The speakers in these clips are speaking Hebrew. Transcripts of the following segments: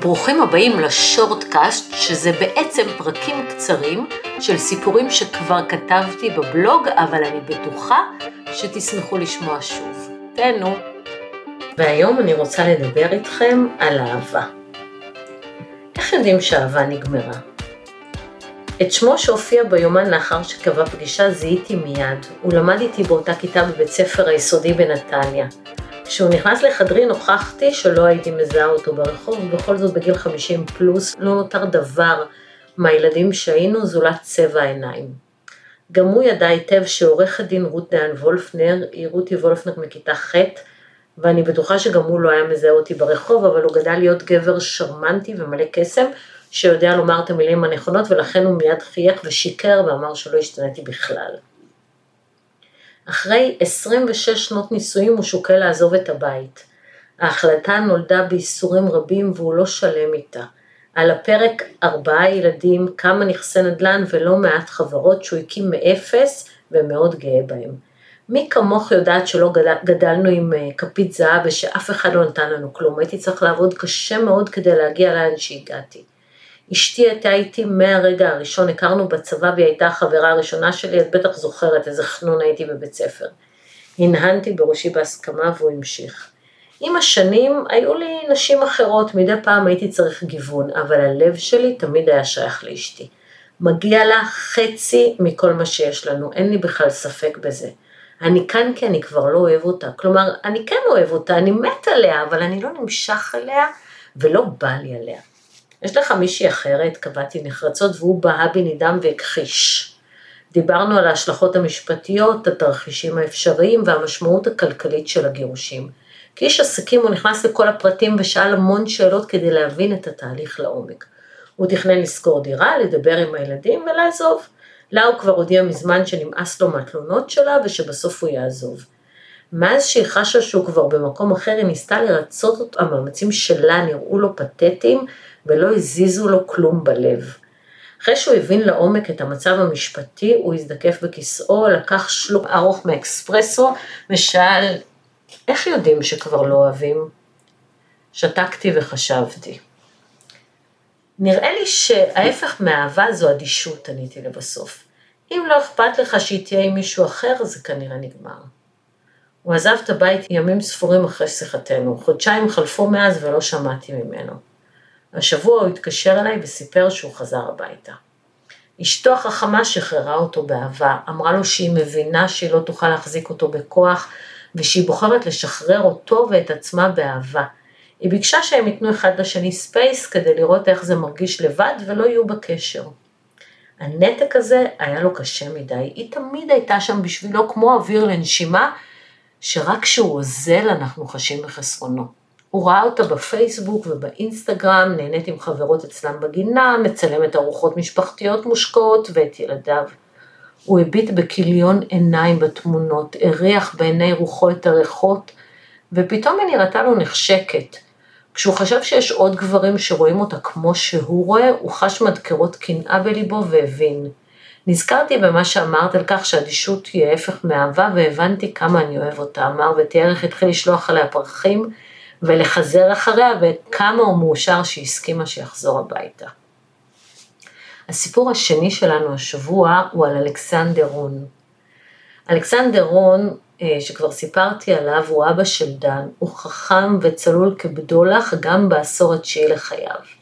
ברוכים הבאים לשורטקאסט, שזה בעצם פרקים קצרים של סיפורים שכבר כתבתי בבלוג, אבל אני בטוחה שתשמחו לשמוע שוב. תהנו. והיום אני רוצה לדבר איתכם על אהבה. איך יודעים שאהבה נגמרה? את שמו שהופיע ביומן לאחר שקבע פגישה זיהיתי מיד. הוא למד איתי באותה כיתה בבית ספר היסודי בנתניה. כשהוא נכנס לחדרי נוכחתי שלא הייתי מזהה אותו ברחוב, ובכל זאת בגיל 50 פלוס לא נותר דבר מהילדים שהיינו זולת צבע העיניים. גם הוא ידע היטב שעורכת דין רות דיין וולפנר היא רותי וולפנר מכיתה ח' ואני בטוחה שגם הוא לא היה מזהה אותי ברחוב, אבל הוא גדל להיות גבר שרמנטי ומלא קסם, שיודע לומר את המילים הנכונות, ולכן הוא מיד חייך ושיקר ואמר שלא השתנתי בכלל. אחרי 26 שנות נישואים הוא שוקל לעזוב את הבית. ההחלטה נולדה בייסורים רבים והוא לא שלם איתה. על הפרק ארבעה ילדים, כמה נכסי נדל"ן ולא מעט חברות שהוא הקים מאפס ומאוד גאה בהם. מי כמוך יודעת שלא גדל, גדלנו עם אה, כפית זהב ושאף אחד לא נתן לנו כלום, הייתי צריך לעבוד קשה מאוד כדי להגיע לאן שהגעתי. אשתי הייתה איתי מהרגע הראשון, הכרנו בצבא והיא הייתה החברה הראשונה שלי, את בטח זוכרת איזה חנון הייתי בבית ספר. הנהנתי בראשי בהסכמה והוא המשיך. עם השנים היו לי נשים אחרות, מדי פעם הייתי צריך גיוון, אבל הלב שלי תמיד היה שייך לאשתי. מגיע לה חצי מכל מה שיש לנו, אין לי בכלל ספק בזה. אני כאן כי אני כבר לא אוהב אותה. כלומר, אני כן אוהב אותה, אני מת עליה, אבל אני לא נמשך עליה ולא בא לי עליה. יש לך מישהי אחרת, קבעתי נחרצות, והוא בהה בי נידם והכחיש. דיברנו על ההשלכות המשפטיות, התרחישים האפשריים והמשמעות הכלכלית של הגירושים. כאיש עסקים הוא נכנס לכל הפרטים ושאל המון שאלות כדי להבין את התהליך לעומק. הוא תכנן לשכור דירה, לדבר עם הילדים ולעזוב. לה הוא כבר הודיע מזמן שנמאס לו מהתלונות שלה ושבסוף הוא יעזוב. מאז שהיא חשה שהוא כבר במקום אחר, היא ניסתה לרצות אותו, המאמצים שלה נראו לו פתטיים ולא הזיזו לו כלום בלב. אחרי שהוא הבין לעומק את המצב המשפטי, הוא הזדקף בכיסאו, לקח שלוק ארוך מאקספרסו ושאל, איך יודעים שכבר לא אוהבים? שתקתי וחשבתי. נראה לי שההפך מאהבה זו אדישות, עניתי לבסוף. אם לא אכפת לך שהיא תהיה עם מישהו אחר, זה כנראה נגמר. הוא עזב את הבית ימים ספורים אחרי שיחתנו, חודשיים חלפו מאז ולא שמעתי ממנו. השבוע הוא התקשר אליי וסיפר שהוא חזר הביתה. אשתו החכמה שחררה אותו באהבה, אמרה לו שהיא מבינה שהיא לא תוכל להחזיק אותו בכוח, ושהיא בוחרת לשחרר אותו ואת עצמה באהבה. היא ביקשה שהם ייתנו אחד לשני space כדי לראות איך זה מרגיש לבד ולא יהיו בקשר. הנתק הזה היה לו קשה מדי, היא תמיד הייתה שם בשבילו כמו אוויר לנשימה, שרק כשהוא אוזל אנחנו חשים בחסרונו. הוא ראה אותה בפייסבוק ובאינסטגרם, נהנית עם חברות אצלם בגינה, מצלמת ארוחות משפחתיות מושקעות ואת ילדיו. הוא הביט בכיליון עיניים בתמונות, הריח בעיני רוחו את הריחות, ופתאום היא נראתה לו נחשקת. כשהוא חשב שיש עוד גברים שרואים אותה כמו שהוא רואה, הוא חש מדקרות קנאה בליבו והבין. נזכרתי במה שאמרת על כך שאדישות היא ההפך מאהבה, והבנתי כמה אני אוהב אותה, אמר, ותיאר איך התחיל לשלוח עליה פרחים, ולחזר אחריה, וכמה הוא מאושר שהיא הסכימה שיחזור הביתה. הסיפור השני שלנו השבוע הוא על אלכסנדר רון. אלכסנדר רון, אה, שכבר סיפרתי עליו, הוא אבא של דן, הוא חכם וצלול כבדולח גם בעשור התשיעי לחייו.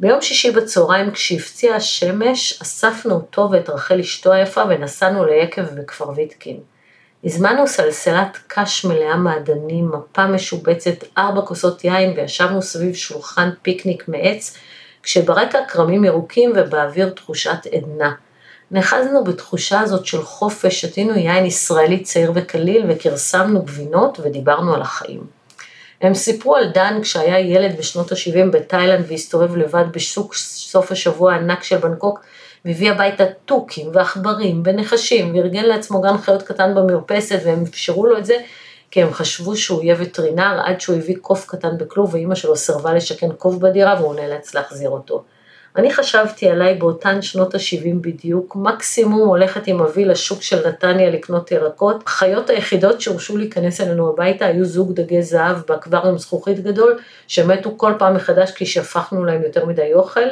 ביום שישי בצהריים כשהפציעה השמש, אספנו אותו ואת רחל אשתו היפה ונסענו ליקב בכפר ויטקין. הזמנו סלסלת קש מלאה מעדנים, מפה משובצת, ארבע כוסות יין וישבנו סביב שולחן פיקניק מעץ, כשברקע כרמים ירוקים ובאוויר תחושת עדנה. נאחזנו בתחושה הזאת של חופש, שתינו יין ישראלי צעיר וקליל וכרסמנו גבינות ודיברנו על החיים. הם סיפרו על דן כשהיה ילד בשנות ה-70 בתאילנד והסתובב לבד בשוק סוף השבוע הענק של בנקוק והביא הביתה תוכים ועכברים ונחשים, וארגן לעצמו גן חיות קטן במרפסת, והם אפשרו לו את זה, כי הם חשבו שהוא יהיה וטרינר, עד שהוא הביא קוף קטן בכלוב, ואימא שלו סירבה לשכן קוף בדירה, והוא נאלץ להחזיר אותו. אני חשבתי עליי באותן שנות ה-70 בדיוק, מקסימום הולכת עם אבי לשוק של נתניה לקנות ירקות. החיות היחידות שהורשו להיכנס אלינו הביתה היו זוג דגי זהב באקווריום זכוכית גדול, שמתו כל פעם מחדש כי שפכנו להם יותר מדי אוכל.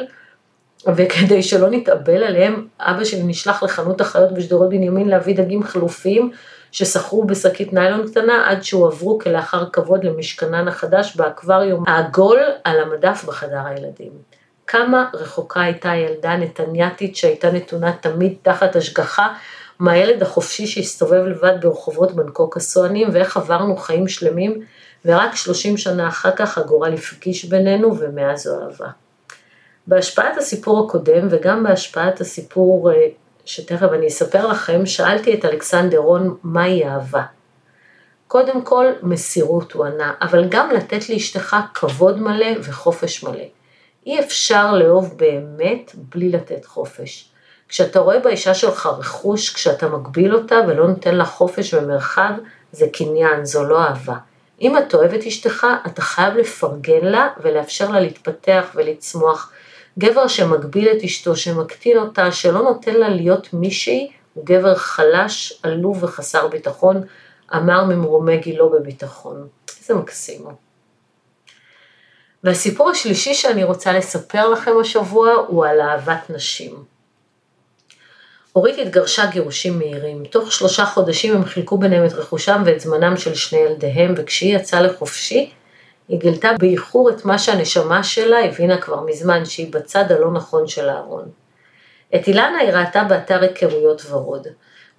וכדי שלא נתאבל עליהם, אבא שלי נשלח לחנות החיות בשדרות בנימין להביא דגים חלופיים ששכרו בשקית ניילון קטנה עד שהועברו כלאחר כבוד למשכנן החדש באקווריום העגול על המדף בחדר הילדים. כמה רחוקה הייתה הילדה נתניאתית שהייתה נתונה תמיד תחת השגחה מהילד החופשי שהסתובב לבד ברחובות בנקוק הסוענים ואיך עברנו חיים שלמים ורק 30 שנה אחר כך הגורל הפגיש בינינו ומאז זו אהבה. בהשפעת הסיפור הקודם וגם בהשפעת הסיפור אה, שתכף אני אספר לכם, שאלתי את אלכסנדר רון מהי אהבה. קודם כל מסירות הוא ענה, אבל גם לתת לאשתך כבוד מלא וחופש מלא. אי אפשר לאהוב באמת בלי לתת חופש. כשאתה רואה באישה שלך רכוש, כשאתה מגביל אותה ולא נותן לה חופש ומרחב, זה קניין, זו לא אהבה. אם את אוהב את אשתך, אתה חייב לפרגן לה ולאפשר לה להתפתח ולצמוח. גבר שמגביל את אשתו, שמקטין אותה, שלא נותן לה להיות מישהי, הוא גבר חלש, עלוב וחסר ביטחון, אמר ממרומי גילו בביטחון. איזה מקסים. והסיפור השלישי שאני רוצה לספר לכם השבוע הוא על אהבת נשים. אורית התגרשה גירושים מהירים. תוך שלושה חודשים הם חילקו ביניהם את רכושם ואת זמנם של שני ילדיהם, וכשהיא יצאה לחופשי, היא גילתה באיחור את מה שהנשמה שלה הבינה כבר מזמן, שהיא בצד הלא נכון של הארון. את אילנה היא ראתה באתר היכרויות ורוד.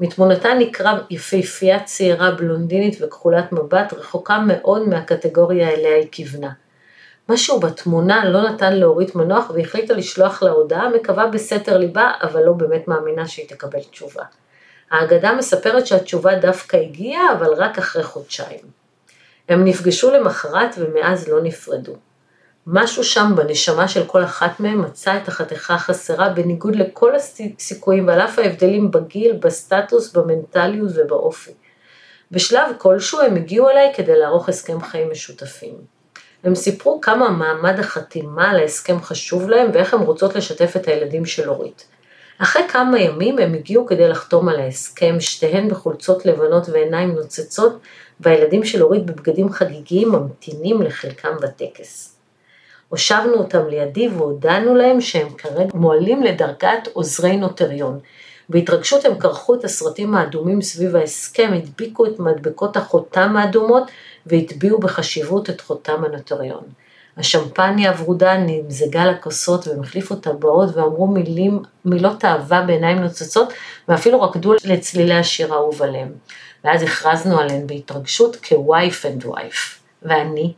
מתמונתה נקרא יפהפייה צעירה בלונדינית וכחולת מבט, רחוקה מאוד מהקטגוריה אליה היא כיוונה. משהו בתמונה לא נתן לאורית מנוח והחליטה לשלוח לה הודעה, מקווה בסתר ליבה, אבל לא באמת מאמינה שהיא תקבל תשובה. האגדה מספרת שהתשובה דווקא הגיעה, אבל רק אחרי חודשיים. הם נפגשו למחרת ומאז לא נפרדו. משהו שם בנשמה של כל אחת מהם מצא את החתיכה החסרה בניגוד לכל הסיכויים ועל אף ההבדלים בגיל, בסטטוס, במנטליות ובאופי. בשלב כלשהו הם הגיעו אליי כדי לערוך הסכם חיים משותפים. הם סיפרו כמה מעמד החתימה על ההסכם חשוב להם ואיך הם רוצות לשתף את הילדים של אורית. אחרי כמה ימים הם הגיעו כדי לחתום על ההסכם, שתיהן בחולצות לבנות ועיניים נוצצות, והילדים של אורית בבגדים חגיגיים ממתינים לחלקם בטקס. הושבנו אותם לידי והודענו להם שהם כרגע מועלים לדרגת עוזרי נוטריון. בהתרגשות הם כרכו את הסרטים האדומים סביב ההסכם, הדביקו את מדבקות החותם האדומות והטביעו בחשיבות את חותם הנוטריון. השמפניה הוורודה נמזגה לכוסות והם החליפו טבעות ואמרו מילים, מילות אהבה בעיניים נוצצות ואפילו רקדו לצלילי השיר האהוב עליהם. ואז הכרזנו עליהן בהתרגשות כ wife and wife. ואני,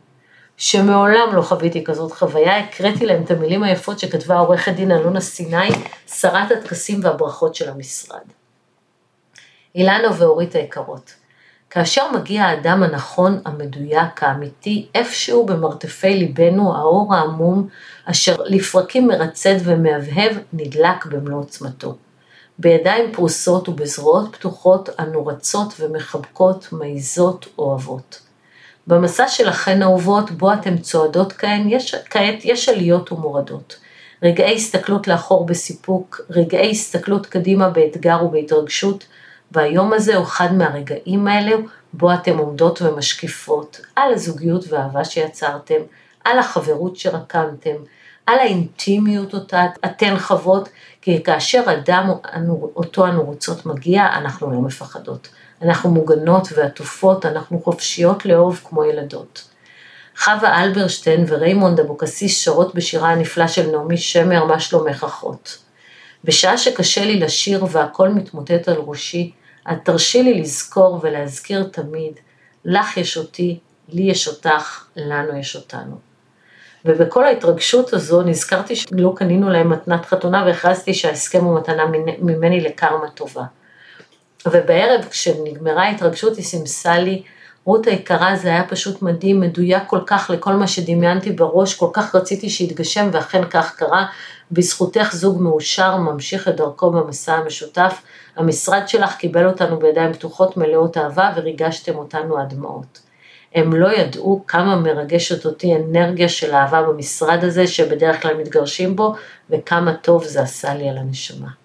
שמעולם לא חוויתי כזאת חוויה, הקראתי להם את המילים היפות שכתבה עורכת דין אלונה סיני, שרת הטקסים והברכות של המשרד. אילנה ואורית היקרות, כאשר מגיע האדם הנכון, המדויק, האמיתי, איפשהו במרתפי ליבנו האור העמום, אשר לפרקים מרצד ומהבהב, נדלק במלוא עוצמתו. בידיים פרוסות ובזרועות פתוחות אנו רצות ומחבקות, מעיזות, אוהבות. במסע שלכן אהובות, בו אתן צועדות כהן, יש, כעת יש עליות ומורדות. רגעי הסתכלות לאחור בסיפוק, רגעי הסתכלות קדימה באתגר ובהתרגשות, והיום הזה הוא אחד מהרגעים האלה בו אתם עומדות ומשקיפות על הזוגיות והאהבה שיצרתם, על החברות שרקמתם, על האינטימיות אותה אתן חוות, כי כאשר אדם אותו אנו רוצות מגיע, אנחנו לא מפחדות. אנחנו מוגנות ועטופות, אנחנו חופשיות לאהוב כמו ילדות. חווה אלברשטיין וריימונד אבוקסיס שרות בשירה הנפלא של נעמי שמר, מה שלומך אחות. בשעה שקשה לי לשיר והכל מתמוטט על ראשי, את תרשי לי לזכור ולהזכיר תמיד, לך יש אותי, לי יש אותך, לנו יש אותנו. ובכל ההתרגשות הזו נזכרתי שלא קנינו להם מתנת חתונה והכרזתי שההסכם הוא מתנה ממני לקרמה טובה. ובערב כשנגמרה ההתרגשות היא סימסה לי, רות היקרה זה היה פשוט מדהים, מדויק כל כך לכל מה שדמיינתי בראש, כל כך רציתי שיתגשם ואכן כך קרה, בזכותך זוג מאושר ממשיך את דרכו במסע המשותף, המשרד שלך קיבל אותנו בידיים פתוחות מלאות אהבה וריגשתם אותנו עד דמעות. הם לא ידעו כמה מרגשת אותי אנרגיה של אהבה במשרד הזה, שבדרך כלל מתגרשים בו, וכמה טוב זה עשה לי על הנשמה.